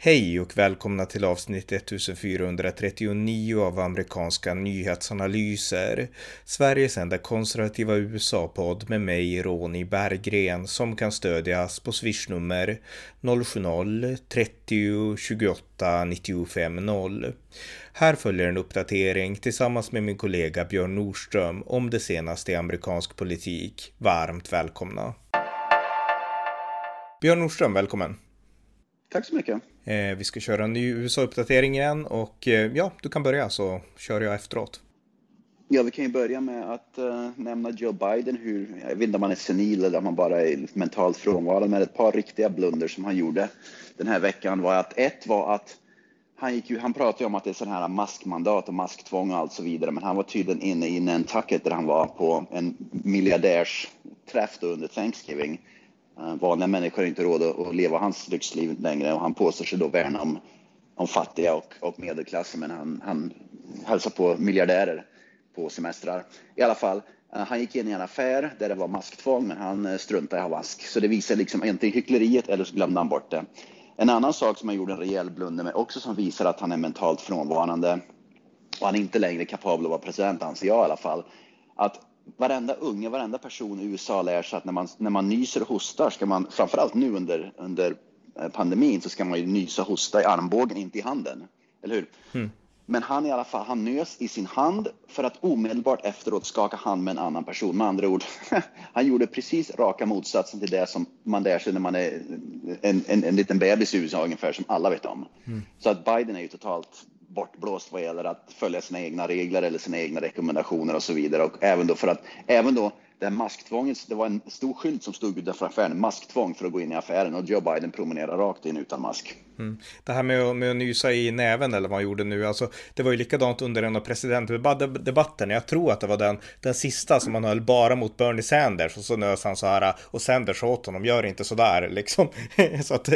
Hej och välkomna till avsnitt 1439 av amerikanska nyhetsanalyser. Sveriges enda konservativa USA-podd med mig, Ronny Berggren, som kan stödjas på swishnummer 070-30 28 95 0. Här följer en uppdatering tillsammans med min kollega Björn Nordström om det senaste i amerikansk politik. Varmt välkomna! Björn Nordström, välkommen! Tack så mycket. Eh, vi ska köra en ny USA-uppdatering igen och eh, ja, du kan börja så kör jag efteråt. Ja, vi kan ju börja med att uh, nämna Joe Biden. Hur, jag vet inte om han är senil eller om han bara är mentalt frånvarande, men ett par riktiga blunder som han gjorde den här veckan var att ett var att han, gick ju, han pratade om att det är sådana här maskmandat och masktvång och allt så vidare, men han var tydligen inne i Nantucket där han var på en miljardärsträff under Thanksgiving Eh, Eh, vanliga människor har inte råd att leva hans lyxliv längre och han påstår sig då värna om, om fattiga och, och medelklassen men han, han hälsar på miljardärer på semestrar. I alla fall, eh, han gick in i en affär där det var masktvång men han eh, struntade i att ha mask. Så det visar liksom antingen hyckleriet eller så glömde han bort det. En annan sak som han gjorde en rejäl blunder med också som visar att han är mentalt frånvarande och han är inte längre kapabel att vara president anser jag i alla fall. Att varenda unge, varenda person i USA lär sig att när man, när man nyser och hostar ska man, framförallt nu under, under eh, pandemin, så ska man ju nysa och hosta i armbågen, inte i handen. Eller hur? Mm. Men han i alla fall, han nös i sin hand för att omedelbart efteråt skaka hand med en annan person. Med andra ord, han gjorde precis raka motsatsen till det som man lär sig när man är en, en, en liten bebis i USA ungefär, som alla vet om. Mm. Så att Biden är ju totalt bortblåst vad gäller att följa sina egna regler eller sina egna rekommendationer och så vidare. Och även då för att även då det här masktvånget, det var en stor skylt som stod utanför affären, masktvång för att gå in i affären och Joe Biden promenerar rakt in utan mask. Mm. Det här med att, med att nysa i näven eller vad han gjorde nu, alltså det var ju likadant under en av presidentdebatten. Jag tror att det var den, den sista som han höll bara mot Bernie Sanders och så nös han så här och Sanders åt honom, gör inte så där liksom. så att,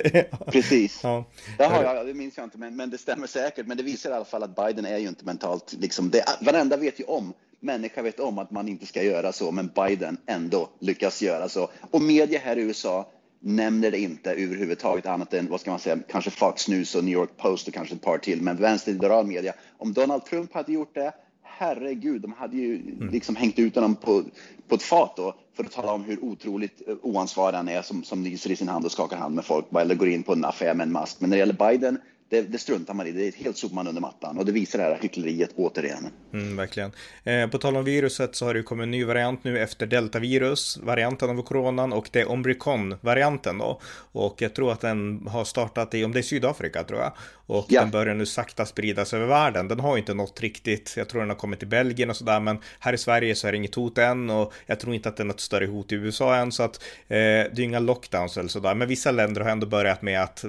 Precis. Ja. Jaha, ja, det minns jag inte, men, men det stämmer säkert. Men det visar i alla fall att Biden är ju inte mentalt, liksom, det, varenda vet ju om människa vet om att man inte ska göra så, men Biden ändå lyckas göra så. Och media här i USA nämner det inte överhuvudtaget annat än, vad ska man säga, kanske Fox News och New York Post och kanske ett par till, men vänsterliberal media. Om Donald Trump hade gjort det, herregud, de hade ju mm. liksom hängt ut honom på, på ett fat då för att tala om hur otroligt eh, oansvarig han är som, som nyser i sin hand och skakar hand med folk eller går in på en affär med en mask. Men när det gäller Biden, det, det struntar man i. Det är helt sopman under mattan och det visar det här hyckleriet återigen. Mm, verkligen. Eh, på tal om viruset så har det kommit en ny variant nu efter deltavirus, varianten av coronan och det är omrikon-varianten då. Och jag tror att den har startat i, om det är Sydafrika tror jag, och ja. den börjar nu sakta spridas över världen. Den har inte nått riktigt, jag tror den har kommit till Belgien och sådär, men här i Sverige så är det inget hot än och jag tror inte att det är något större hot i USA än, så att eh, det är inga lockdowns eller sådär. Men vissa länder har ändå börjat med att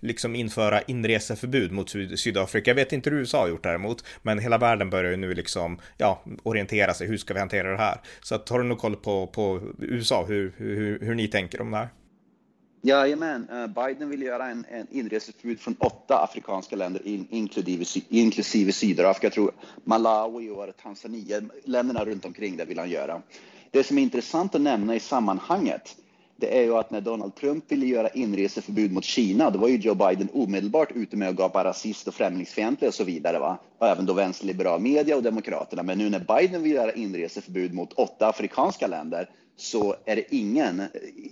liksom införa inreseförbud mot Syd Sydafrika. Jag vet inte hur USA har gjort däremot, men hela världen börjar ju nu liksom, ja, orientera sig. Hur ska vi hantera det här? Så att har du nog koll på, på USA, hur, hur, hur ni tänker om det här? Jajamän, eh, Biden vill göra en, en inreseförbud från åtta afrikanska länder in, inklusive, inklusive Sydafrika. Jag tror Malawi och Tanzania, länderna runt omkring det vill han göra. Det som är intressant att nämna i sammanhanget det är ju att när Donald Trump ville göra inreseförbud mot Kina, då var ju Joe Biden omedelbart ute med att gapa rasist och främlingsfientlig och så vidare. Va? Och även då vänsterliberal media och Demokraterna. Men nu när Biden vill göra inreseförbud mot åtta afrikanska länder, så är det ingen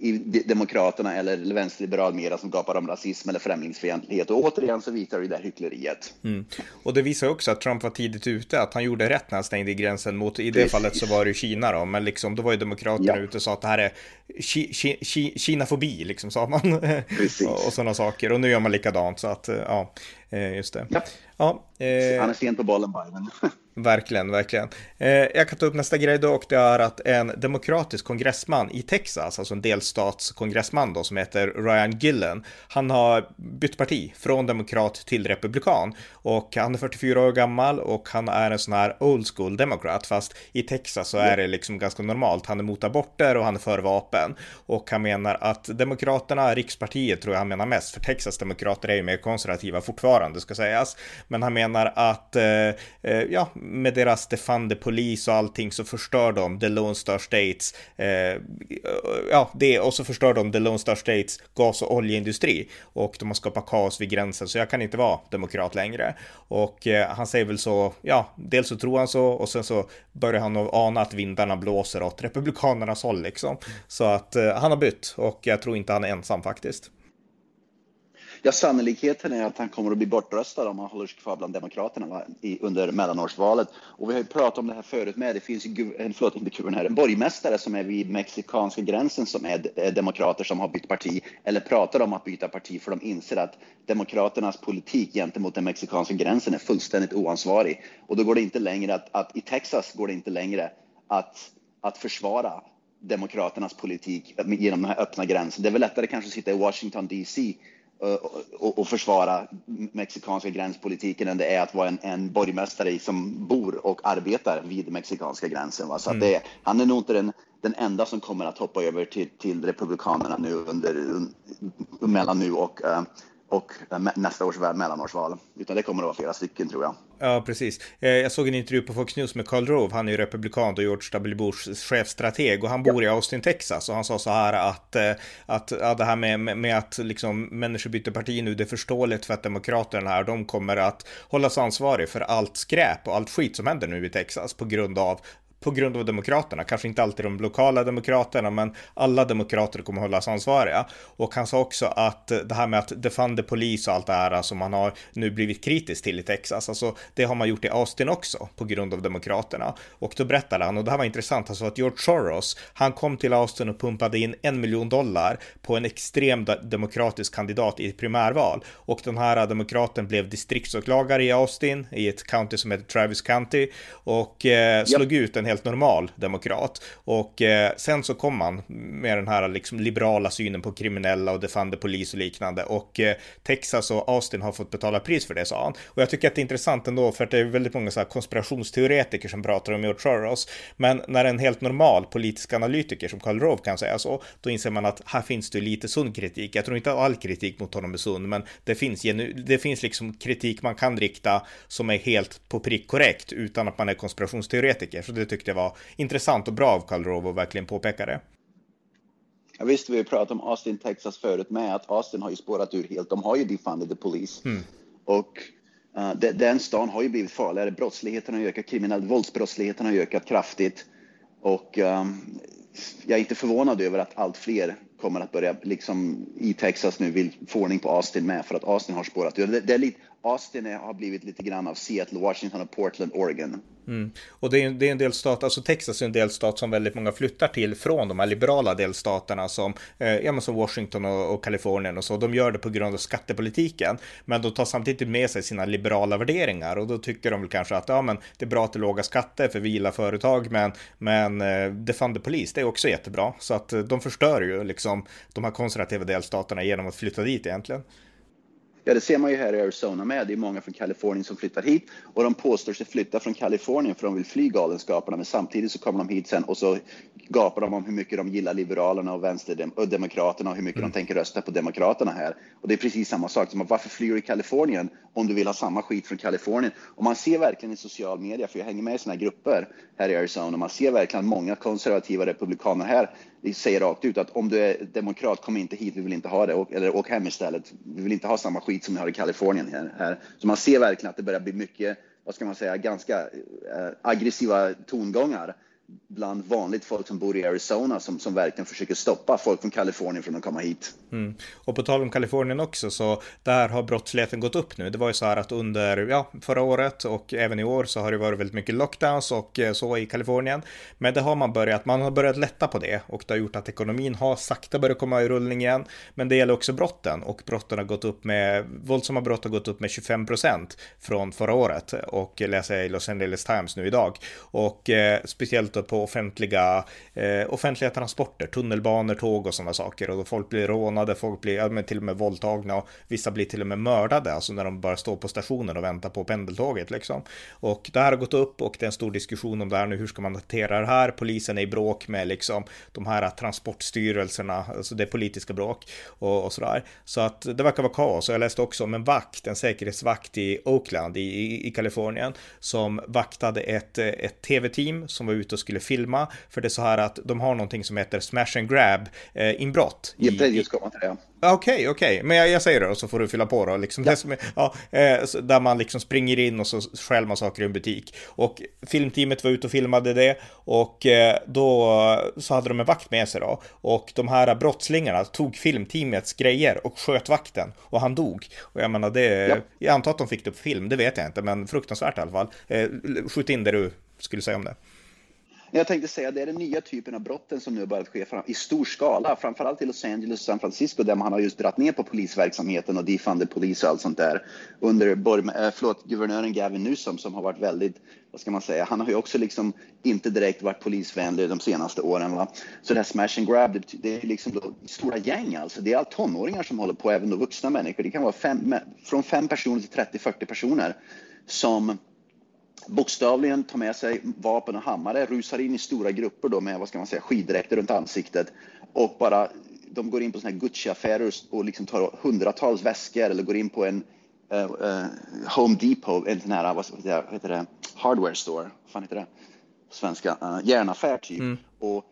i Demokraterna eller vänsterliberal media som gapar om rasism eller främlingsfientlighet. Och återigen så visar det där hyckleriet. Mm. Och det visar också att Trump var tidigt ute, att han gjorde rätt när han stängde gränsen mot, i det Precis. fallet så var det Kina då, men liksom då var ju Demokraterna ja. ute och sa att det här är ki, ki, ki, Kinafobi, liksom sa man. och sådana saker. Och nu gör man likadant, så att ja, eh, just det. Ja. Ja, eh, han är sent på bollen, Biden. verkligen, verkligen. Eh, jag kan ta upp nästa grej då och det är att en demokratisk kongressman i Texas, alltså en delstatskongressman då som heter Ryan Gillen, han har bytt parti från demokrat till republikan och han är 44 år gammal och han är en sån här old school demokrat fast i Texas så är det liksom ganska normalt. Han är mot aborter och han är för vapen och han menar att demokraterna, rikspartiet tror jag han menar mest, för Texas demokrater är ju mer konservativa fortfarande ska sägas, men han menar att eh, eh, ja, med deras defande polis och allting så förstör de The Lone Star States, eh, ja, det och så förstör de The Lone Star States gas och oljeindustri och de har skapat kaos vid gränsen så jag kan inte vara demokrat längre. Och eh, han säger väl så, ja, dels så tror han så och sen så börjar han ana att vindarna blåser åt republikanernas håll liksom. Så att eh, han har bytt och jag tror inte han är ensam faktiskt. Ja, sannolikheten är att han kommer att bli bortröstad om han håller sig kvar bland Demokraterna i, under mellanårsvalet. Och vi har ju pratat om det här förut med. Det finns ju, en, förlåt, inte guvernör, en borgmästare som är vid mexikanska gränsen som är, eh, demokrater som har bytt parti eller pratar om att byta parti för de inser att Demokraternas politik gentemot den mexikanska gränsen är fullständigt oansvarig. Och då går det inte längre att, att i Texas går det inte längre att, att försvara Demokraternas politik genom den här öppna gränsen. Det är väl lättare kanske att sitta i Washington DC och, och försvara mexikanska gränspolitiken än det är att vara en, en borgmästare som bor och arbetar vid mexikanska gränsen. Va? Så mm. det, han är nog inte den, den enda som kommer att hoppa över till, till Republikanerna nu under, mellan nu och uh, och nästa års mellanårsval. Utan det kommer att vara flera stycken tror jag. Ja, precis. Eh, jag såg en intervju på Fox News med Karl Rove. Han är ju republikan och George W. Bushs chefstrateg och han bor i Austin, Texas. Och han sa så här att, eh, att ja, det här med, med att liksom människor byter parti nu, det är förståeligt för att demokraterna här, de kommer att hållas ansvariga för allt skräp och allt skit som händer nu i Texas på grund av på grund av demokraterna, kanske inte alltid de lokala demokraterna, men alla demokrater kommer hållas ansvariga. Och han sa också att det här med att defund polis och allt det här som man har nu blivit kritisk till i Texas, alltså det har man gjort i Austin också på grund av demokraterna. Och då berättade han, och det här var intressant, alltså att George Soros, han kom till Austin och pumpade in en miljon dollar på en extrem demokratisk kandidat i ett primärval. Och den här demokraten blev distriktsåklagare i Austin, i ett county som heter Travis County, och eh, slog yep. ut en helt normal demokrat. Och eh, sen så kom man med den här liksom liberala synen på kriminella och defande polis och liknande. Och eh, Texas och Austin har fått betala pris för det, sa han. Och jag tycker att det är intressant ändå, för att det är väldigt många så här konspirationsteoretiker som pratar om George Soros. Men när en helt normal politisk analytiker som Karl Rove kan säga så, då inser man att här finns det lite sund kritik. Jag tror inte all kritik mot honom är sund, men det finns, det finns liksom kritik man kan rikta som är helt på prick korrekt utan att man är konspirationsteoretiker. Så det tyckte var intressant och bra av Karl att verkligen påpeka det. Ja, visst, vi pratat om Austin, Texas förut med, att Austin har ju spårat ur helt. De har ju defunded the police. Mm. Och uh, den stan har ju blivit farligare. Brottsligheten har ökat, kriminell våldsbrottsligheten har ökat kraftigt. Och um, jag är inte förvånad över att allt fler kommer att börja, liksom i Texas nu, vill få ordning på Austin med, för att Austin har spårat ur. Det, det är lite, Austin är, har blivit lite grann av Seattle, Washington och Portland, Oregon. Mm. Och det är, det är en delstat, alltså Texas är en delstat som väldigt många flyttar till från de här liberala delstaterna som, eh, ja, som Washington och, och Kalifornien och så. De gör det på grund av skattepolitiken, men de tar samtidigt med sig sina liberala värderingar och då tycker de väl kanske att ja, men det är bra att det är låga skatter för vi gillar företag, men, men eh, Defund the Police, det är också jättebra. Så att eh, de förstör ju liksom de här konservativa delstaterna genom att flytta dit egentligen. Ja, det ser man ju här i Arizona med. Det är många från Kalifornien som flyttar hit och de påstår sig flytta från Kalifornien för de vill fly galenskaperna. Men samtidigt så kommer de hit sen och så gapar de om hur mycket de gillar Liberalerna och Vänsterdemokraterna och hur mycket mm. de tänker rösta på Demokraterna här. Och det är precis samma sak. Som, varför flyr du i Kalifornien om du vill ha samma skit från Kalifornien? Och man ser verkligen i social media, för jag hänger med i sådana här grupper här i Arizona, man ser verkligen många konservativa republikaner här säger rakt ut att om du är demokrat, kom inte hit, vi vill inte ha det, eller åk hem istället. Vi vill inte ha samma skit som ni har i Kalifornien här. här. Så man ser verkligen att det börjar bli mycket, vad ska man säga, ganska eh, aggressiva tongångar bland vanligt folk som bor i Arizona som, som verkligen försöker stoppa folk från Kalifornien från att komma hit. Mm. Och på tal om Kalifornien också, så där har brottsligheten gått upp nu. Det var ju så här att under ja, förra året och även i år så har det varit väldigt mycket lockdowns och eh, så i Kalifornien. Men det har man börjat, man har börjat lätta på det och det har gjort att ekonomin har sakta börjat komma i rullning igen. Men det gäller också brotten och brotten har gått upp med, våldsamma brott har gått upp med 25 procent från förra året och läser jag i Los Angeles Times nu idag. Och eh, speciellt ute på offentliga, eh, offentliga transporter, tunnelbanor, tåg och sådana saker. Och folk blir rånade, folk blir ja, men till och med våldtagna och vissa blir till och med mördade, alltså när de bara står på stationen och väntar på pendeltåget liksom. Och det här har gått upp och det är en stor diskussion om det här nu, hur ska man hantera det här? Polisen är i bråk med liksom de här transportstyrelserna, alltså det är politiska bråk och, och sådär. Så att det verkar vara kaos. Och jag läste också om en vakt, en säkerhetsvakt i Oakland i, i, i Kalifornien som vaktade ett, ett tv-team som var ute och skulle filma. För det är så här att de har någonting som heter smash and grab eh, inbrott. Ja, det just komma till det. Okej, okay, okej, okay. men jag, jag, säger det och så får du fylla på då. Liksom ja. är, ja, eh, där man liksom springer in och så stjäl man saker i en butik. Och filmteamet var ute och filmade det och eh, då så hade de en vakt med sig då. Och de här brottslingarna tog filmteamets grejer och sköt vakten och han dog. Och jag menar det, ja. jag antar att de fick det på film, det vet jag inte, men fruktansvärt i alla fall. Eh, skjut in det du skulle säga om det. Jag tänkte säga det är den nya typen av brotten som nu börjat ske i stor skala, framförallt i Los Angeles och San Francisco där man har just dragit ner på polisverksamheten och defunded polis och allt sånt där under äh, förlåt, guvernören Gavin Newsom som har varit väldigt, vad ska man säga, han har ju också liksom inte direkt varit polisvänlig de senaste åren. Va? Så det här smash and grab, det, det är liksom då stora gäng alltså. Det är allt tonåringar som håller på, även då vuxna människor. Det kan vara fem, från fem personer till 30-40 personer som bokstavligen tar med sig vapen och hammare, rusar in i stora grupper då med vad ska man säga, skiddräkter runt ansiktet och bara de går in på såna här Gucci-affärer och liksom tar hundratals väskor eller går in på en uh, uh, Home Depot, en sån här, vad heter det, hardware store, vad fan heter det på svenska, uh, järnaffär typ. Mm. Och,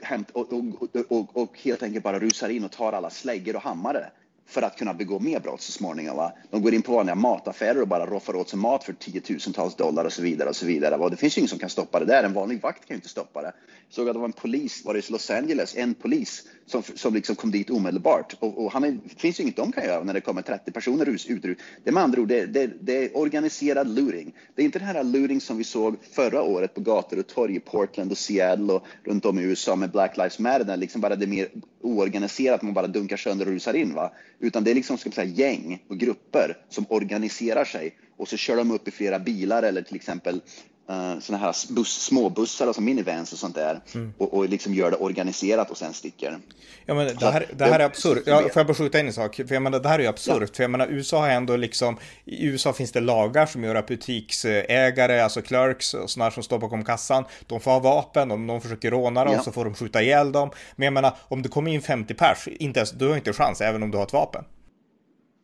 hämt, och, och, och, och, helt enkelt bara rusar in och tar alla släggor och hammare för att kunna begå mer brott så småningom. Va? De går in på vanliga mataffärer och bara roffar åt sig mat för tiotusentals dollar och så vidare. och så vidare. Va? Det finns ju ingen som kan stoppa det där. En vanlig vakt kan ju inte stoppa det. Jag såg att det var en polis, var det i Los Angeles, en polis som, som liksom kom dit omedelbart. Och, och han är, det finns ju inget de kan göra när det kommer 30 personer ut. ut. Det är med andra ord, det, det, det, är organiserad looting. Det är inte den här looting som vi såg förra året på gator och torg i Portland och Seattle och runt om i USA med Black Lives Matter, där liksom bara det är mer oorganiserat, man bara dunkar sönder och rusar in. Va? Utan det är liksom ska säga, gäng och grupper som organiserar sig. Och så kör de upp i flera bilar eller till exempel såna här buss, småbussar, alltså minivans och sånt där mm. och, och liksom gör det organiserat och sen sticker. Ja men det här, det här är absurt. Ja, får jag bara skjuta in en sak? För jag menar det här är ju absurt. Ja. För jag menar USA har ändå liksom, i USA finns det lagar som gör att butiksägare, alltså clerks och sådana som står bakom kassan, de får ha vapen, om de försöker råna dem ja. så får de skjuta ihjäl dem. Men jag menar om det kommer in 50 pers, inte ens, du har inte chans även om du har ett vapen.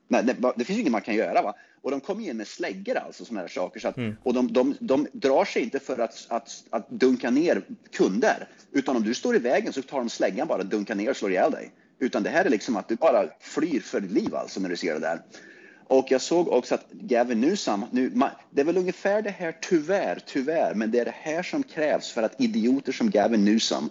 Nej, det, det finns ju inget man kan göra. Va? Och de kommer in med släggor alltså, sådana här saker. Så att, mm. Och de, de, de drar sig inte för att, att, att dunka ner kunder. Utan om du står i vägen så tar de släggan bara, dunkar ner och slår ihjäl dig. Utan det här är liksom att du bara flyr för ditt liv alltså när du ser det där. Och jag såg också att Gavin Newsom, nu, det är väl ungefär det här, tyvärr, tyvärr, men det är det här som krävs för att idioter som Gavin Newsom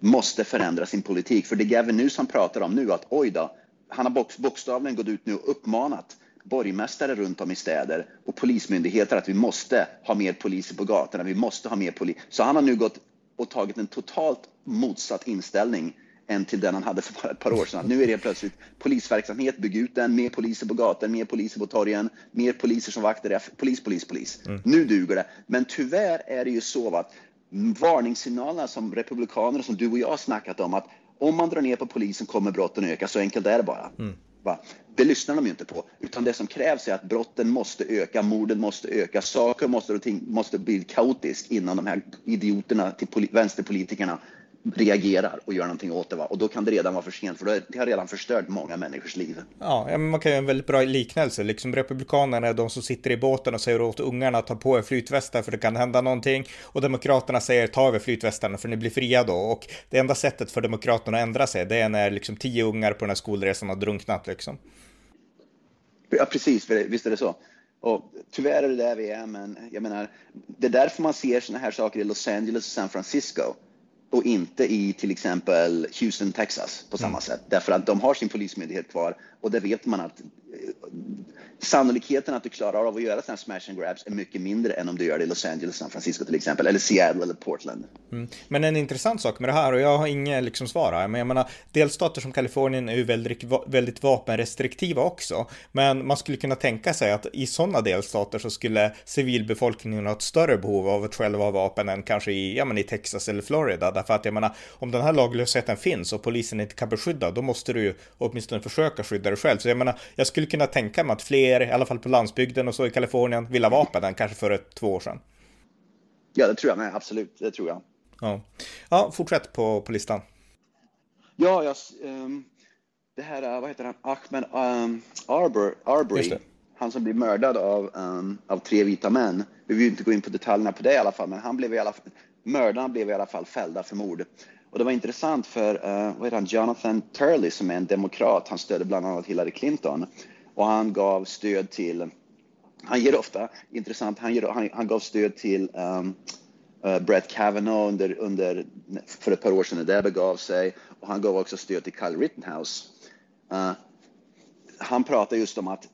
måste förändra sin politik. För det Gavin Newsom pratar om nu, att oj då, han har bokstavligen gått ut nu och uppmanat borgmästare runt om i städer och polismyndigheter att vi måste ha mer poliser på gatorna, vi måste ha mer polis. Så han har nu gått och tagit en totalt motsatt inställning än till den han hade för bara ett par år sedan. Nu är det plötsligt polisverksamhet, bygg ut den, mer poliser på gatorna, mer poliser på torgen, mer poliser som vakter, polis, polis, polis. Mm. Nu duger det. Men tyvärr är det ju så att varningssignalerna som republikaner som du och jag har snackat om att om man drar ner på polisen kommer brotten öka, så enkelt är det bara. Mm. Va? Det lyssnar de ju inte på, utan det som krävs är att brotten måste öka, morden måste öka, saker måste, måste bli kaotiskt innan de här idioterna till vänsterpolitikerna reagerar och gör någonting åt det. Va? Och då kan det redan vara för sent, för det har redan förstört många människors liv. Ja, man kan göra en väldigt bra liknelse. Liksom Republikanerna är de som sitter i båten och säger åt ungarna att ta på er flytvästar för det kan hända någonting. Och Demokraterna säger ta över flytvästarna för ni blir fria då. Och det enda sättet för Demokraterna att ändra sig, det är när liksom tio ungar på den här skolresan har drunknat liksom. Ja, precis, visst är det så. Och tyvärr är det där vi är, men jag menar, det är därför man ser sådana här saker i Los Angeles och San Francisco och inte i till exempel Houston, Texas på samma mm. sätt. Därför att de har sin polismyndighet kvar och där vet man att sannolikheten att du klarar av att göra sådana smash and grabs är mycket mindre än om du gör det i Los Angeles, San Francisco till exempel, eller Seattle eller Portland. Mm. Men en intressant sak med det här, och jag har inget liksom svar här, men jag menar, delstater som Kalifornien är ju väldigt, väldigt vapenrestriktiva också, men man skulle kunna tänka sig att i sådana delstater så skulle civilbefolkningen ha ett större behov av att själva ha vapen än kanske i, ja, men i Texas eller Florida, därför att jag menar, om den här laglösheten finns och polisen inte kan beskydda, då måste du ju åtminstone försöka skydda dig själv. Så jag menar, jag skulle kunna tänka mig att fler, i alla fall på landsbygden och så i Kalifornien, vill ha vapen än kanske för ett, två år sedan. Ja, det tror jag med. Absolut, det tror jag. Ja, ja fortsätt på, på listan. Ja, jag, um, det här, vad heter han, Ahmed um, Arbor, Arbery, han som blir mördad av, um, av tre vita män. Vi vill inte gå in på detaljerna på det i alla fall, men han blev i alla fall, mördarna blev i alla fall fällda för mord. Och det var intressant för uh, vad heter han, Jonathan Turley som är en demokrat, han stödde bland annat Hillary Clinton och han gav stöd till, han ger ofta, intressant, han, ger, han, han gav stöd till um, uh, Brett Kavanaugh under, under, för ett par år sedan när det begav sig och han gav också stöd till Kyle Rittenhouse. Uh, han pratar just om att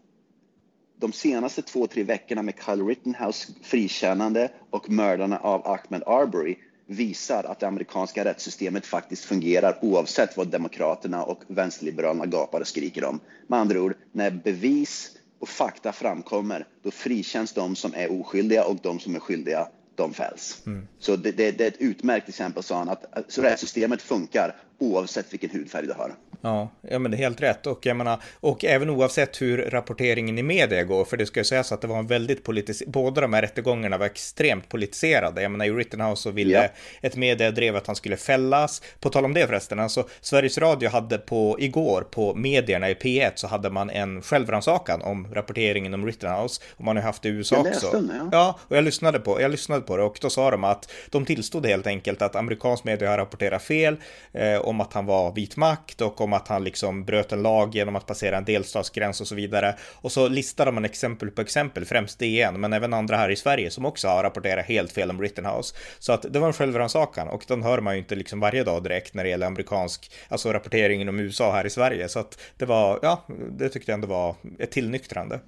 de senaste två, tre veckorna med Kyle Rittenhouse frikännande och mördarna av Ahmed Arbery visar att det amerikanska rättssystemet faktiskt fungerar oavsett vad Demokraterna och vänsterliberalerna gapar och skriker om. Med andra ord, när bevis och fakta framkommer, då frikänns de som är oskyldiga och de som är skyldiga, de fälls. Mm. Så det, det, det, är ett utmärkt exempel, sa han, att rättssystemet funkar oavsett vilken hudfärg du har. Ja, ja men det är helt rätt. Och jag menar, och även oavsett hur rapporteringen i media går, för det ska ju sägas att det var en väldigt politisk, båda de här rättegångarna var extremt politiserade. Jag menar, i Rittenhouse så ville ja. ett media drev att han skulle fällas. På tal om det förresten, alltså Sveriges Radio hade på igår på medierna i P1 så hade man en självrannsakan om rapporteringen om Rittenhouse och man har haft det i USA jag också. Den, ja. ja, och jag lyssnade på, jag lyssnade på det och då sa de att de tillstod helt enkelt att amerikansk media har rapporterat fel eh, om att han var vit makt och om att han liksom bröt en lag genom att passera en delstatsgräns och så vidare. Och så listade man exempel på exempel, främst DN, men även andra här i Sverige som också har rapporterat helt fel om Rittenhouse. Så att det var en självrannsakan och den hör man ju inte liksom varje dag direkt när det gäller amerikansk, alltså rapporteringen om USA här i Sverige. Så att det var, ja, det tyckte jag ändå var ett tillnyktrande.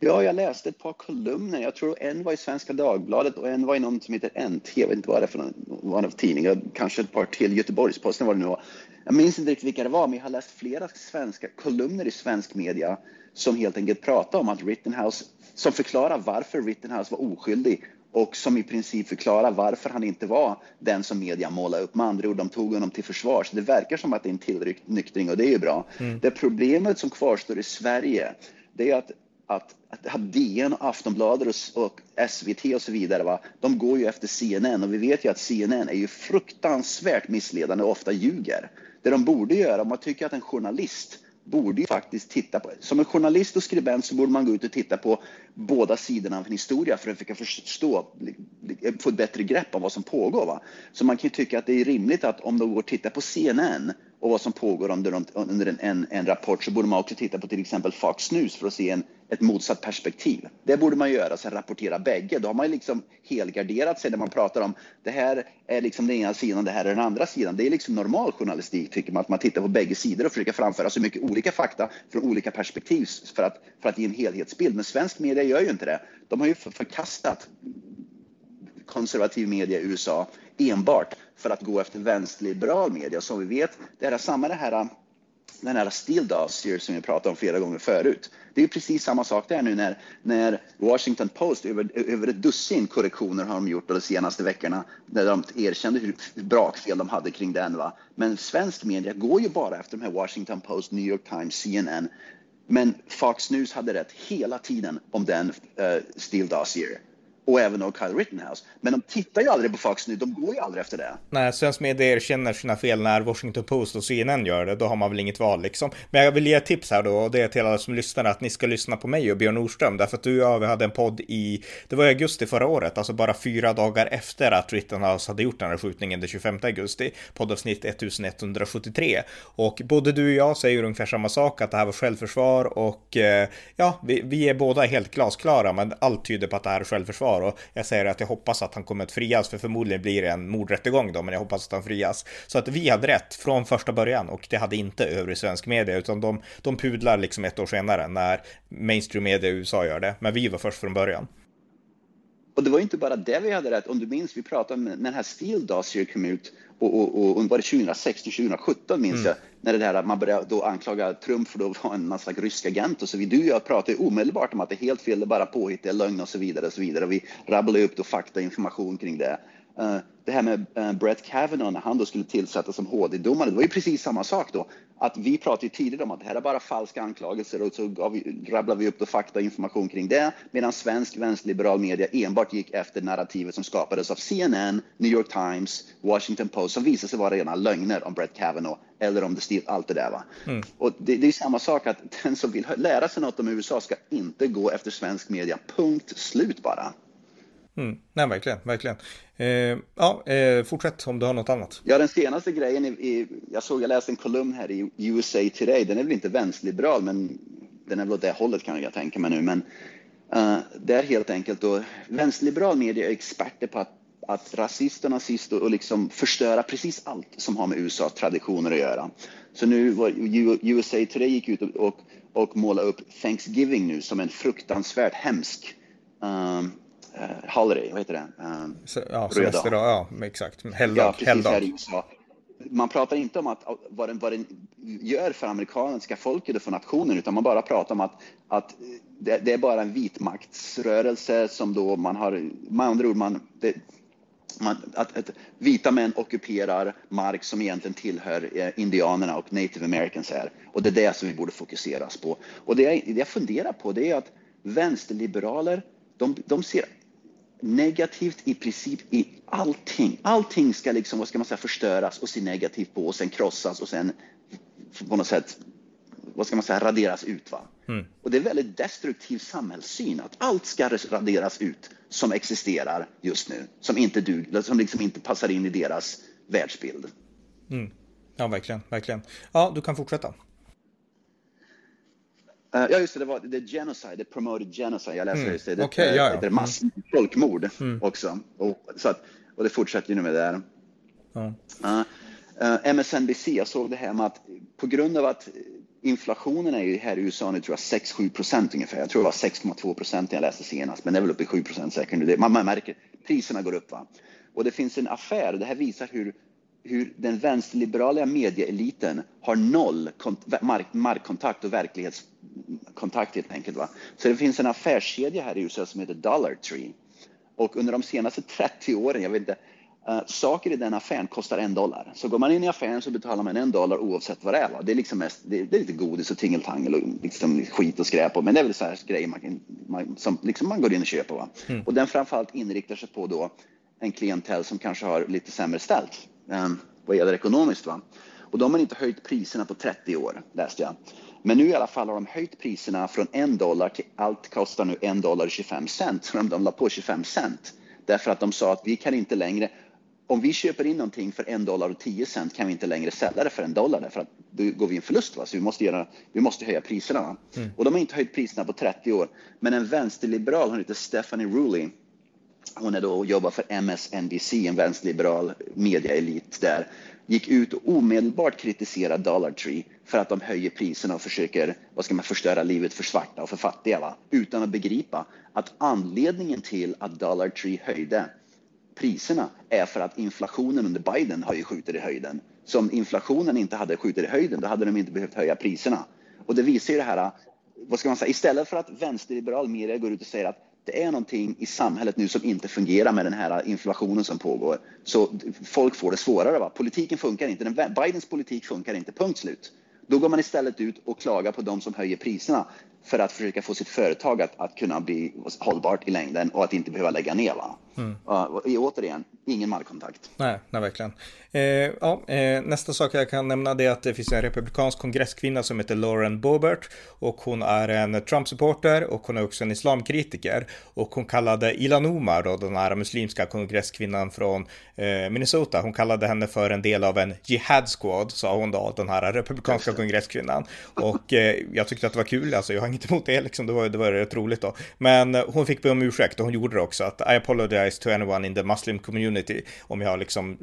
Ja, jag läste ett par kolumner. Jag tror en var i Svenska Dagbladet och en var i någon som heter NT. Jag vet inte vad det är för någon, tidning. Kanske ett par till. Göteborgs-Posten var det nu var. Jag minns inte riktigt vilka det var, men jag har läst flera svenska kolumner i svensk media som helt enkelt pratar om att Rittenhouse, som förklarar varför Rittenhouse var oskyldig och som i princip förklarar varför han inte var den som media målade upp. Med andra ord, de tog honom till försvar. Så det verkar som att det är en tillnyktring och det är ju bra. Mm. Det problemet som kvarstår i Sverige, det är att att, att DN, och Aftonbladet och, och, SVT och så vidare, va, de går ju efter CNN och vi vet ju att CNN är ju fruktansvärt missledande och ofta ljuger. Det de borde göra, om man tycker att en journalist borde ju faktiskt titta på, som en journalist och skribent så borde man gå ut och titta på båda sidorna av en historia för att försöka förstå, få ett bättre grepp om vad som pågår. Va? Så man kan ju tycka att det är rimligt att om de går och tittar på CNN och vad som pågår under, under en, en, en, rapport så borde man också titta på till exempel Fox News för att se en, ett motsatt perspektiv. Det borde man göra, sen rapportera bägge. Då har man liksom helgarderat sig när man pratar om det här är liksom den ena sidan, det här är den andra sidan. Det är liksom normal journalistik tycker man, att man tittar på bägge sidor och försöker framföra så mycket olika fakta från olika perspektiv för att, för att ge en helhetsbild. Men svensk media gör ju inte det. De har ju förkastat konservativ media i USA enbart för att gå efter vänsterliberal media. Som vi vet, det är samma det här den här Steel Dossier som vi pratade om flera gånger förut. Det är precis samma sak där nu när, när Washington Post, över, över ett dussin korrektioner har de gjort de senaste veckorna, när de erkände hur brakfel de hade kring den. Va? Men svensk media går ju bara efter de här Washington Post, New York Times, CNN. Men Fox News hade rätt hela tiden om den uh, Steel Dossier och även av Kyle Rittenhouse. Men de tittar ju aldrig på Fox News, de går ju aldrig efter det. Nej, svensk media erkänner sina fel när Washington Post och CNN gör det, då har man väl inget val liksom. Men jag vill ge ett tips här då, och det är till alla som lyssnar, att ni ska lyssna på mig och Björn Nordström, därför att du och jag, vi hade en podd i, det var i augusti förra året, alltså bara fyra dagar efter att Rittenhouse hade gjort den här skjutningen den 25 augusti, poddavsnitt 1173. Och både du och jag säger ungefär samma sak, att det här var självförsvar och eh, ja, vi, vi är båda helt glasklara, men allt tyder på att det här är självförsvar kvar och jag säger att jag hoppas att han kommer att frias för förmodligen blir det en mordrättegång då, men jag hoppas att han frias. Så att vi hade rätt från första början och det hade inte övrig svensk media utan de, de pudlar liksom ett år senare när mainstream media i USA gör det. Men vi var först från början. Och det var inte bara det vi hade rätt. Om du minns, vi pratade om när den här Steel Dossier kom ut och, och, och, var det 2016, 2017 minns mm. jag, när det där, man började då anklaga Trump för att vara en slags rysk agent och så vidare. Du och jag pratade omedelbart om att det är helt fel, det är bara påhitt, det är lögn och så vidare och så vidare. Och vi rabblade upp då fakta och information kring det. Uh, det här med uh, Brett Kavanaugh när han då skulle tillsättas som HD-domare, det var ju precis samma sak då. Att vi pratade ju tidigare om att det här är bara falska anklagelser och så gav vi, rabblade vi upp då fakta och information kring det, medan svensk vänsterliberal media enbart gick efter narrativet som skapades av CNN, New York Times, Washington Post, som visade sig vara rena lögner om Brett Kavanaugh eller om det stil, allt det där. Va? Mm. Och det, det är samma sak att den som vill lära sig något om USA ska inte gå efter svensk media, punkt slut bara. Mm. Nej, verkligen, verkligen. Eh, ja, eh, fortsätt om du har något annat. Ja, den senaste grejen, i, i, jag såg, jag läste en kolumn här i USA Today, den är väl inte vänsterliberal, men den är väl åt det hållet kan jag tänka mig nu, men uh, det är helt enkelt då, vänsterliberal media är experter på att, att rasist och nazist och, och liksom förstöra precis allt som har med USAs traditioner att göra. Så nu var USA Today gick ut och, och, och målade upp Thanksgiving nu som en fruktansvärt hemsk um, uh, holiday, vad heter det? Uh, ja, semesterdag, ja, exakt. Helgdag. Ja, precis, helgdag. Här i USA. Man pratar inte om att, vad, den, vad den gör för amerikanska folket och för nationen, utan man bara pratar om att, att det, det är bara en vitmaktsrörelse som då man har, med andra ord, man, det, man, att, att, vita män ockuperar mark som egentligen tillhör eh, indianerna och native americans här. Och det är det som vi borde fokuseras på. Och det jag, det jag funderar på det är att vänsterliberaler, de, de ser negativt i princip i allting. Allting ska liksom, vad ska man säga, förstöras och se negativt på och sen krossas och sen på något sätt, vad ska man säga, raderas ut. Va? Mm. Och det är väldigt destruktiv samhällssyn att allt ska raderas ut som existerar just nu, som inte du, som liksom inte passar in i deras världsbild. Mm. Ja, verkligen, verkligen. Ja, du kan fortsätta. Uh, ja, just det, det var det genocide, det promoted genocide. Jag läste mm. just det. Det, okay, ja, ja. det är mass mm. folkmord mm. också. Och, så att, och det fortsätter ju nu med det där. Ja. Uh, uh, MSNBC, jag såg det här med att på grund av att inflationen är ju här i USA nu tror jag 6-7 procent ungefär. Jag tror det var 6,2 procent jag läste senast, men det är väl uppe i 7 procent säkert nu. Man, man märker priserna går upp. Va? Och det finns en affär, det här visar hur hur den vänsterliberala medieeliten har noll mark markkontakt och verklighetskontakt helt enkelt. Va? Så det finns en affärskedja här i USA som heter Dollar Tree. Och under de senaste 30 åren, jag vet inte, uh, saker i den affären kostar en dollar. Så går man in i affären så betalar man en dollar oavsett vad det är. Va? Det är liksom mest, det, det är lite godis och tingeltangel och liksom skit och skräp. Men det är väl så här grejer man, man, som liksom man går in och köper. Va? Mm. Och den framförallt inriktar sig på då en klientell som kanske har lite sämre ställt vad gäller ekonomiskt. Va? Och de har inte höjt priserna på 30 år, läste jag. Men nu i alla fall har de höjt priserna från en dollar till allt kostar nu en dollar 25 cent. Så de, de la på 25 cent därför att de sa att vi kan inte längre om vi köper in någonting för en dollar och 10 cent kan vi inte längre sälja det för en dollar därför att då går vi en förlust. Va? Så vi måste, göra, vi måste höja priserna. Mm. Och de har inte höjt priserna på 30 år. Men en vänsterliberal, hon heter Stephanie Ruley, hon är då och jobbar för MSNBC, en vänsterliberal mediaelit där, gick ut och omedelbart kritiserade Dollar Tree för att de höjer priserna och försöker vad ska man, förstöra livet för svarta och för fattiga. Va? Utan att begripa att anledningen till att Dollar Tree höjde priserna är för att inflationen under Biden har ju skjutit i höjden. Så om inflationen inte hade skjutit i höjden, då hade de inte behövt höja priserna. Och det visar ju det här, vad ska man säga, istället för att vänsterliberal media går ut och säger att det är någonting i samhället nu som inte fungerar med den här inflationen som pågår. Så folk får det svårare. Va? Politiken funkar inte. Den, Bidens politik funkar inte, punkt slut. Då går man istället ut och klagar på de som höjer priserna för att försöka få sitt företag att, att kunna bli hållbart i längden och att inte behöva lägga ner. Va? Mm. Uh, återigen, ingen markkontakt. Nej, nej verkligen. Eh, ja, eh, nästa sak jag kan nämna är att det finns en republikansk kongresskvinna som heter Lauren Boebert och hon är en Trump-supporter och hon är också en islamkritiker och hon kallade Ilan Omar, då, den här muslimska kongresskvinnan från eh, Minnesota, hon kallade henne för en del av en jihad squad, sa hon då, den här republikanska kongresskvinnan. Och eh, jag tyckte att det var kul, alltså jag har inget emot det liksom, det var, det var rätt roligt då. Men hon fick be om ursäkt och hon gjorde det också, att I apologize to anyone in the Muslim community om jag har liksom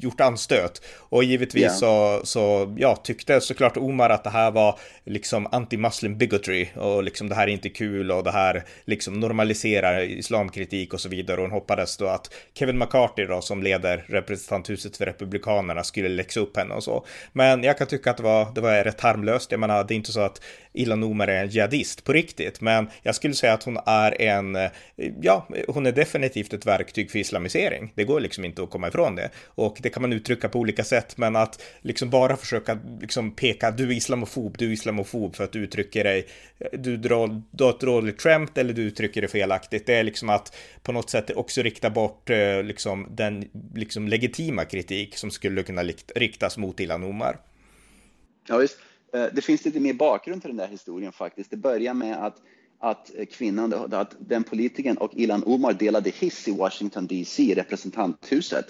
gjort anstöt. Och givetvis yeah. så, så ja, tyckte såklart Omar att det här var liksom anti-muslim bigotry och liksom det här är inte kul och det här liksom normaliserar islamkritik och så vidare. Och hon hoppades då att Kevin McCarthy då som leder representanthuset för republikanerna skulle läxa upp henne och så. Men jag kan tycka att det var, det var rätt harmlöst. Jag menar, det är inte så att Ilan Omar är en jihadist på riktigt, men jag skulle säga att hon är en, ja, hon är definitivt ett verktyg för islamisering. Det går liksom inte att komma ifrån det. Och det kan man uttrycka på olika sätt, men att liksom bara försöka liksom peka, du är islamofob, du är islamofob för att du uttrycker dig, du drar, du har ett dåligt skämt eller du uttrycker det felaktigt. Det är liksom att på något sätt också rikta bort eh, liksom den liksom legitima kritik som skulle kunna riktas mot Ilan Omar. Ja, just. Eh, det finns lite mer bakgrund till den där historien faktiskt. Det börjar med att, att eh, kvinnan, att den politikern och Ilan Omar delade hiss i Washington DC, representanthuset.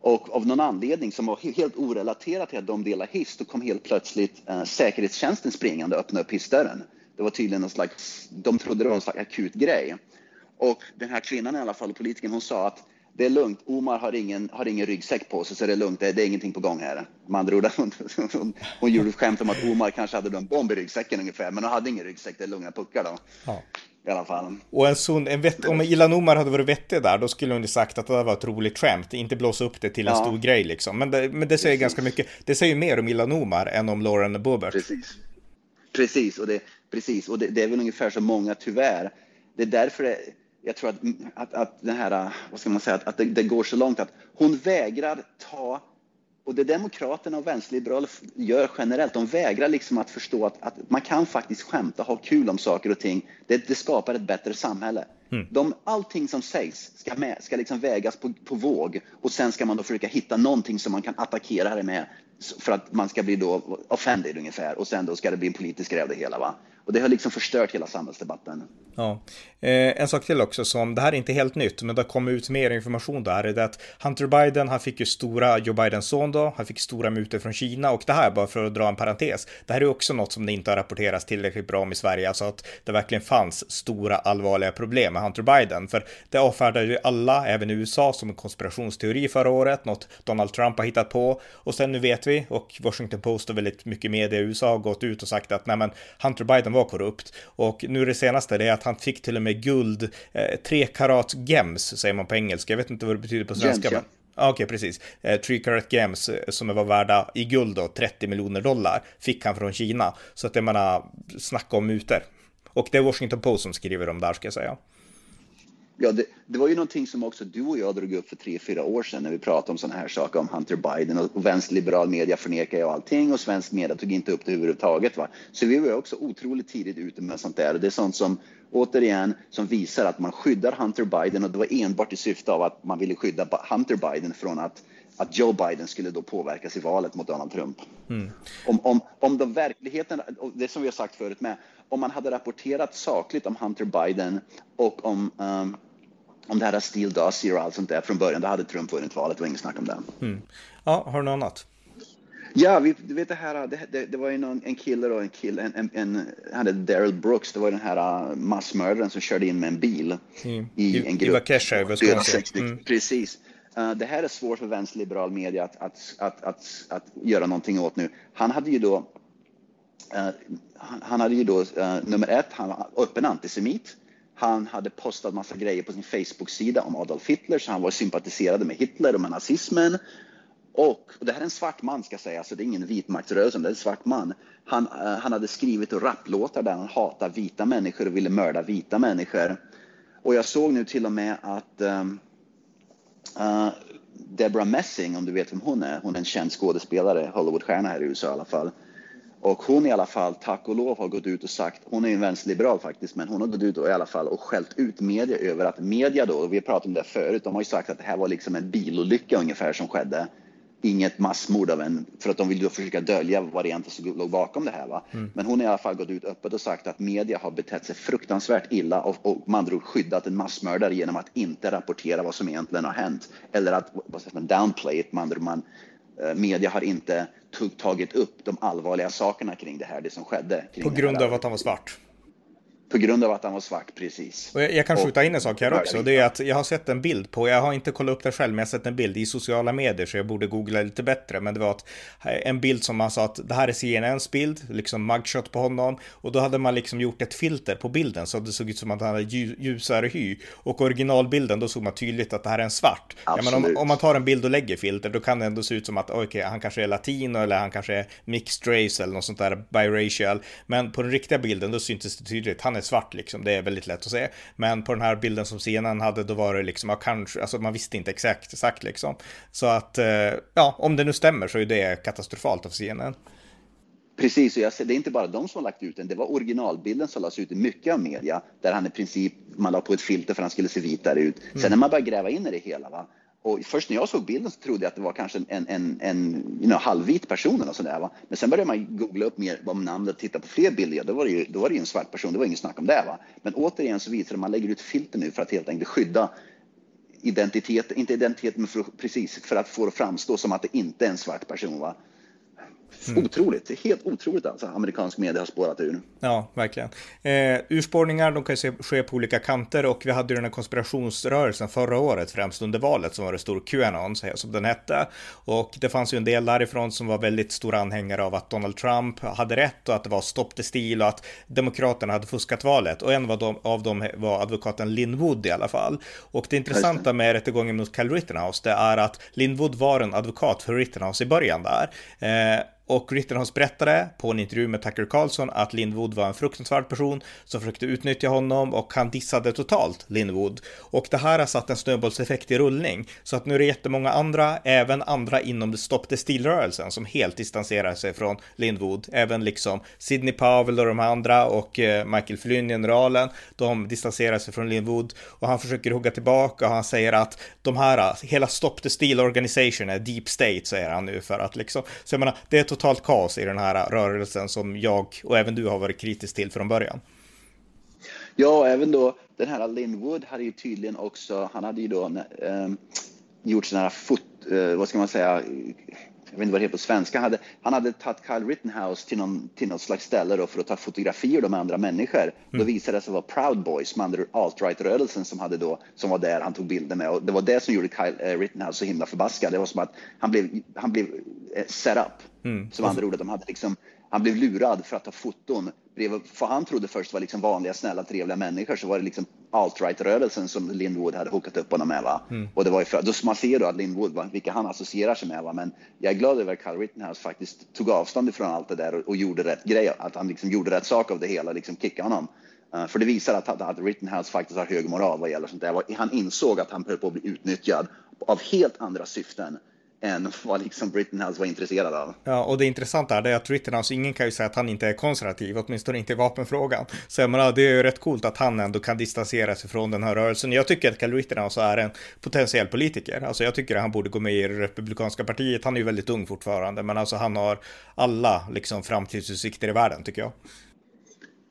Och av någon anledning som var helt orelaterad till att de delade hiss, då kom helt plötsligt eh, säkerhetstjänsten springande och öppnade upp hissdörren. Det var tydligen någon slags, de trodde det var en slags akut grej. Och den här kvinnan i alla fall, politikern, hon sa att det är lugnt. Omar har ingen, har ingen ryggsäck på sig, så det är lugnt. Det, det är ingenting på gång här. Med andra ord, hon, hon, hon gjorde skämt om att Omar kanske hade en bomb i ryggsäcken ungefär, men hon hade ingen ryggsäck. Det är lugna puckar då. Ja. I alla fall. Och en sån, en vett, om Ilan Omar hade varit vettig där, då skulle hon ju sagt att det var ett roligt skämt, inte blåsa upp det till en ja. stor grej liksom. Men det, men det säger Precis. ganska mycket. Det säger mer om Ilan Omar än om Lauren Boebert. Precis. Precis, och det, precis. Och det, det är väl ungefär så många tyvärr. Det är därför det, jag tror att, att, att, den här, vad ska man säga, att, att det, det, går så långt att hon vägrar ta, och det Demokraterna och vänsterliberaler gör generellt, de vägrar liksom att förstå att, att man kan faktiskt skämta, ha kul om saker och ting. Det, det skapar ett bättre samhälle. Mm. De, allting som sägs ska, med, ska liksom vägas på, på våg och sen ska man då försöka hitta någonting som man kan attackera det med för att man ska bli då offended ungefär och sen då ska det bli en politisk grej av det hela. Va? Och det har liksom förstört hela samhällsdebatten. Ja. Eh, en sak till också som, det här är inte helt nytt, men det kommit ut mer information där, är det att Hunter Biden, han fick ju stora, Joe Bidens son då, han fick stora mutor från Kina och det här, bara för att dra en parentes, det här är också något som det inte har rapporterats tillräckligt bra om i Sverige, alltså att det verkligen fanns stora allvarliga problem med Hunter Biden, för det avfärdade ju alla, även i USA, som en konspirationsteori förra året, något Donald Trump har hittat på, och sen nu vet vi, och Washington Post och väldigt mycket media i USA har gått ut och sagt att nej men Hunter Biden var korrupt, och nu det senaste det är att han fick till och med guld, eh, tre karat gems säger man på engelska, jag vet inte vad det betyder på svenska. Gems, ja. Okej, okay, precis. Eh, Three Carat Gems eh, som var värda i guld då, 30 miljoner dollar, fick han från Kina. Så att jag menar, snacka om mutor. Och det är Washington Post som skriver om det här ska jag säga. Ja, det, det, var ju någonting som också du och jag drog upp för tre, fyra år sedan när vi pratade om sådana här saker om Hunter Biden och, och vänsterliberal media förnekar ju allting och svensk media tog inte upp det överhuvudtaget. Va? Så vi var också otroligt tidigt ute med sånt där och det är sånt som återigen som visar att man skyddar Hunter Biden och det var enbart i syfte av att man ville skydda Hunter Biden från att att Joe Biden skulle då påverkas i valet mot Donald Trump. Mm. Om, om, om de verkligheten, det som vi har sagt förut med, om man hade rapporterat sakligt om Hunter Biden och om um, om det här Steel Dossier och allt sånt där från början, då hade Trump vunnit valet, det var inget snack om det. Mm. Ja, har du något annat? Ja, vi, du vet det här, det, det, det var ju någon, en kille och en kille, en, en, en han hette Daryl Brooks, det var den här uh, massmördaren som körde in med en bil mm. i, en grupp. I Waukesha i. Mm. Precis. Uh, det här är svårt för vänsterliberal media att, att, att, att, att göra någonting åt nu. Han hade ju då uh, han, han, hade ju då uh, nummer ett, han var öppen antisemit. Han hade postat massa grejer på sin Facebook-sida om Adolf Hitler, så han var sympatiserade med Hitler och med nazismen. Och, och det här är en svart man ska jag säga, så det är ingen vitmaktsrörelse, det är en svart man. Han, uh, han hade skrivit rapplåtar där han hatar vita människor och ville mörda vita människor. Och jag såg nu till och med att um, uh, Deborah Messing, om du vet vem hon är, hon är en känd skådespelare, Hollywoodstjärna här i USA i alla fall. Och hon i alla fall, tack och lov, har gått ut och sagt, hon är en vänsterliberal faktiskt, men hon har gått ut och i alla fall och skällt ut media över att media då, och vi har pratat om det förut, de har ju sagt att det här var liksom en bilolycka ungefär som skedde. Inget massmord av en, för att de vill då försöka dölja vad det egentligen som låg bakom det här. Va? Mm. Men hon har i alla fall gått ut öppet och sagt att media har betett sig fruktansvärt illa och, och man andra skyddat en massmördare genom att inte rapportera vad som egentligen har hänt. Eller att vad säger man, downplay it, man, man media har inte tagit upp de allvarliga sakerna kring det här, det som skedde. På grund av att han var svart? På grund av att han var svart, precis. Och jag, jag kan skjuta in en sak här också. Det är att jag har sett en bild på, jag har inte kollat upp det själv, men jag har sett en bild i sociala medier så jag borde googla lite bättre. Men det var att, en bild som man sa att det här är CNNs bild, liksom mugshot på honom. Och då hade man liksom gjort ett filter på bilden så det såg ut som att han hade ljusare hy. Och originalbilden, då såg man tydligt att det här är en svart. Ja, men om, om, man tar en bild och lägger filter, då kan det ändå se ut som att okej, okay, han kanske är latino eller han kanske är mixed race eller något sånt där biracial. Men på den riktiga bilden, då syntes det tydligt. Han är svart liksom, det är väldigt lätt att se. Men på den här bilden som scenen hade, då var det liksom, ja, kanske, alltså man visste inte exakt, exakt liksom. Så att, eh, ja, om det nu stämmer så är det katastrofalt av scenen. Precis, och jag det är inte bara de som har lagt ut den, det var originalbilden som lades ut i mycket av media, där han i princip, man la på ett filter för att han skulle se vitare ut. Sen mm. när man började gräva in i det hela, va, och först när jag såg bilden så trodde jag att det var kanske en, en, en you know, halvvit person eller sådär. Va? Men sen började man googla upp mer om namnet och titta på fler bilder. Då var, det ju, då var det ju en svart person, det var inget snack om det. Va? Men återigen så visar det att man lägger ut filter nu för att helt enkelt skydda identitet, inte identitet, men för, precis för att få det att framstå som att det inte är en svart person. Va? Mm. Otroligt, helt otroligt alltså. Amerikansk media har spårat ur. Ja, verkligen. Eh, urspårningar, de kan ju ske på olika kanter och vi hade ju den här konspirationsrörelsen förra året, främst under valet, som var det stor Qanon, som den hette. Och det fanns ju en del därifrån som var väldigt stora anhängare av att Donald Trump hade rätt och att det var stopp the stil och att Demokraterna hade fuskat valet. Och en av dem var advokaten Lin Wood i alla fall. Och det intressanta med rättegången mot Cal Rittenhouse, det är att Lin Wood var en advokat för Rittenhouse i början där. Eh, och Rittenhouse berättade på en intervju med Tucker Carlson att Lindwood var en fruktansvärd person som försökte utnyttja honom och han dissade totalt Lindwood. Och det här har satt en snöbollseffekt i rullning. Så att nu är det jättemånga andra, även andra inom Stop the Steal-rörelsen som helt distanserar sig från Lindwood. Även liksom Sidney Powell och de andra och eh, Michael Flynn, generalen, de distanserar sig från Lindwood och han försöker hugga tillbaka och han säger att de här, hela Stop the Steal Organization är deep state, säger han nu för att liksom, så jag menar, det är totalt kaos i den här rörelsen som jag och även du har varit kritisk till från början. Ja, även då den här Linwood hade ju tydligen också, han hade ju då eh, gjort sådana här fot, eh, vad ska man säga, jag vet inte vad det heter på svenska, han hade, han hade tagit Kyle Rittenhouse till någon, till någon slags ställe då för att ta fotografier med andra människor. Mm. Då visade det sig vara Proud Boys, med andra alt-right-rörelsen som, hade då, som var där han tog bilder med. Och det var det som gjorde Kyle äh, Rittenhouse så himla förbaskad. Det var som att han blev, han blev äh, set up. Mm. Som andra ord, att de hade liksom han blev lurad för att ta foton. För han trodde först var liksom vanliga, snälla, trevliga människor så var det liksom alt-right-rörelsen som Lindwood hade hookat upp honom med. Va? Mm. Och det var ju för, då man ser då att Lindwood, va, vilka han associerar sig med. Va? Men jag är glad över att Kyle Rittenhouse faktiskt tog avstånd ifrån allt det där och, och gjorde rätt grej. Att han liksom gjorde rätt sak av det hela, liksom kickade honom. Uh, för det visar att, att, att Rittenhouse faktiskt har hög moral vad gäller sånt där. Han insåg att han höll på att bli utnyttjad av helt andra syften än vad liksom Rittenhouse var intresserad av. Ja, och det intressanta är att Rittenhouse, alltså ingen kan ju säga att han inte är konservativ, åtminstone inte i vapenfrågan. Så jag menar, det är ju rätt coolt att han ändå kan distansera sig från den här rörelsen. Jag tycker att Cal Rittenhouse alltså är en potentiell politiker. Alltså jag tycker att han borde gå med i det republikanska partiet. Han är ju väldigt ung fortfarande, men alltså han har alla liksom framtidsutsikter i världen tycker jag.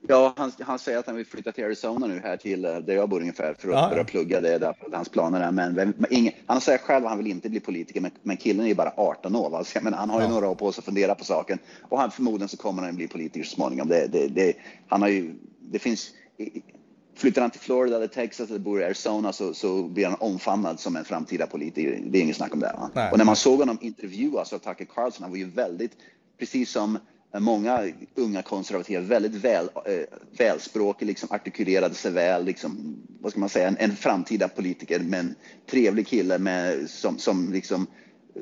Ja, han, han, säger att han vill flytta till Arizona nu här till eh, där jag bor ungefär för att ja. börja plugga. Det är där, hans planer är. Men, men ingen, han säger själv att han vill inte bli politiker, men, men killen är ju bara 18 år. Alltså, men han har ju ja. några år på sig att fundera på saken och han, förmodligen så kommer han bli politiker så småningom. Det, det, det, han har ju, det finns, flyttar han till Florida eller Texas eller bor i Arizona så, så blir han omfamnad som en framtida politiker. Det är inget snack om det. Och när man såg honom intervjuas av Tucker Carlson, han var ju väldigt, precis som många unga konservativa väldigt väl, eh, välspråkig, liksom artikulerade sig väl, liksom, vad ska man säga, en, en framtida politiker, men trevlig kille med, som, som liksom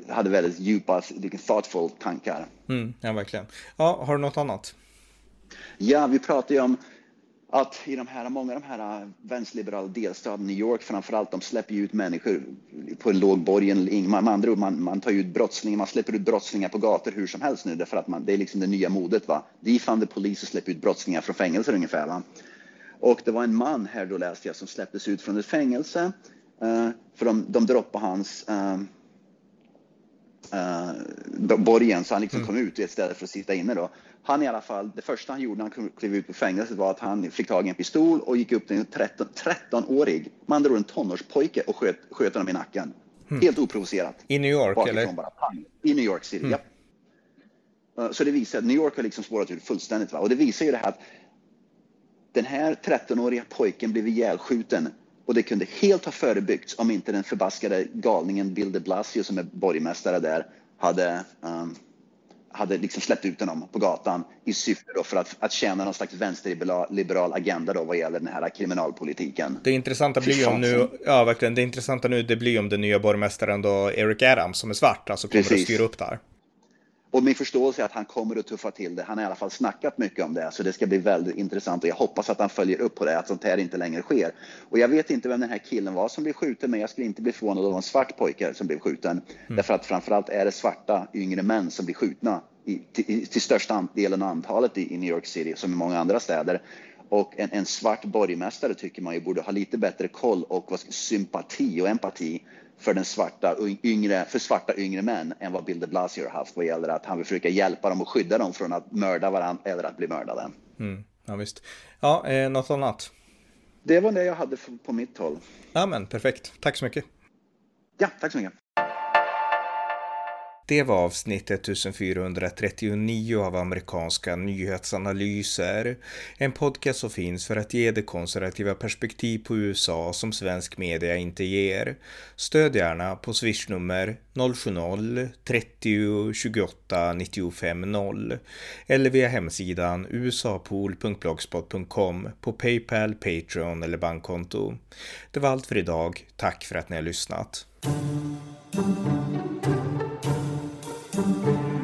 hade väldigt djupa, liksom, thoughtful tankar. Mm, ja, verkligen. Ja, har du något annat? Ja, vi pratade ju om att i de här, många av de här äh, vänsterliberala delstaterna, New York framförallt, de släpper ju ut människor på en låg borgen. Man, andra ord, man, man tar ut brottslingar, man släpper ut brottslingar på gator hur som helst nu därför att man, det är liksom det nya modet. Va? Defund the police och släpper ut brottslingar från fängelser ungefär. Va? Och det var en man här då läste jag som släpptes ut från ett fängelse uh, för de, de droppade hans uh, uh, borgen så han liksom mm. kom ut istället för att sitta inne då. Han i alla fall, det första han gjorde när han klev ut på fängelset var att han fick tag i en pistol och gick upp till en 13, 13-årig, med andra ord en tonårspojke och sköt, sköt honom i nacken. Mm. Helt oprovocerat. I New York eller? Bara, I New York City, mm. ja. Så det visar att New York har liksom spårat ut fullständigt. Va? Och det visar ju det här att den här 13-åriga pojken blev ihjälskjuten och det kunde helt ha förebyggts om inte den förbaskade galningen Bill de Blasio som är borgmästare där hade, um, hade liksom släppt ut honom på gatan i syfte då för att, att tjäna någon slags vänsterliberal agenda då vad gäller den här kriminalpolitiken. Det intressanta blir ju om nu, ja verkligen, det intressanta nu det blir om den nya borgmästaren då Eric Adams som är svart, alltså kommer Precis. att styra upp där. Och min förståelse är att han kommer att tuffa till det. Han har i alla fall snackat mycket om det, så det ska bli väldigt intressant och jag hoppas att han följer upp på det, att sånt här inte längre sker. Och jag vet inte vem den här killen var som blev skjuten, men jag skulle inte bli förvånad om det var en svart pojke som blev skjuten. Mm. Därför att framförallt är det svarta yngre män som blir skjutna i, till, till största delen av antalet i, i New York City, som i många andra städer. Och en, en, svart borgmästare tycker man ju borde ha lite bättre koll och vad, sympati och empati för, den svarta, yngre, för svarta yngre män än vad Bill de Blasio har haft vad gäller att han vill försöka hjälpa dem och skydda dem från att mörda varandra eller att bli mördade. Mm, ja, visst. Ja, eh, något annat? Det var det jag hade på mitt håll. Ja, men perfekt. Tack så mycket. Ja, tack så mycket. Det var avsnitt 1439 av amerikanska nyhetsanalyser. En podcast som finns för att ge det konservativa perspektiv på USA som svensk media inte ger. Stöd gärna på swishnummer 070-30 28 95 0 eller via hemsidan usapool.blogspot.com på Paypal, Patreon eller bankkonto. Det var allt för idag. Tack för att ni har lyssnat. Thank you.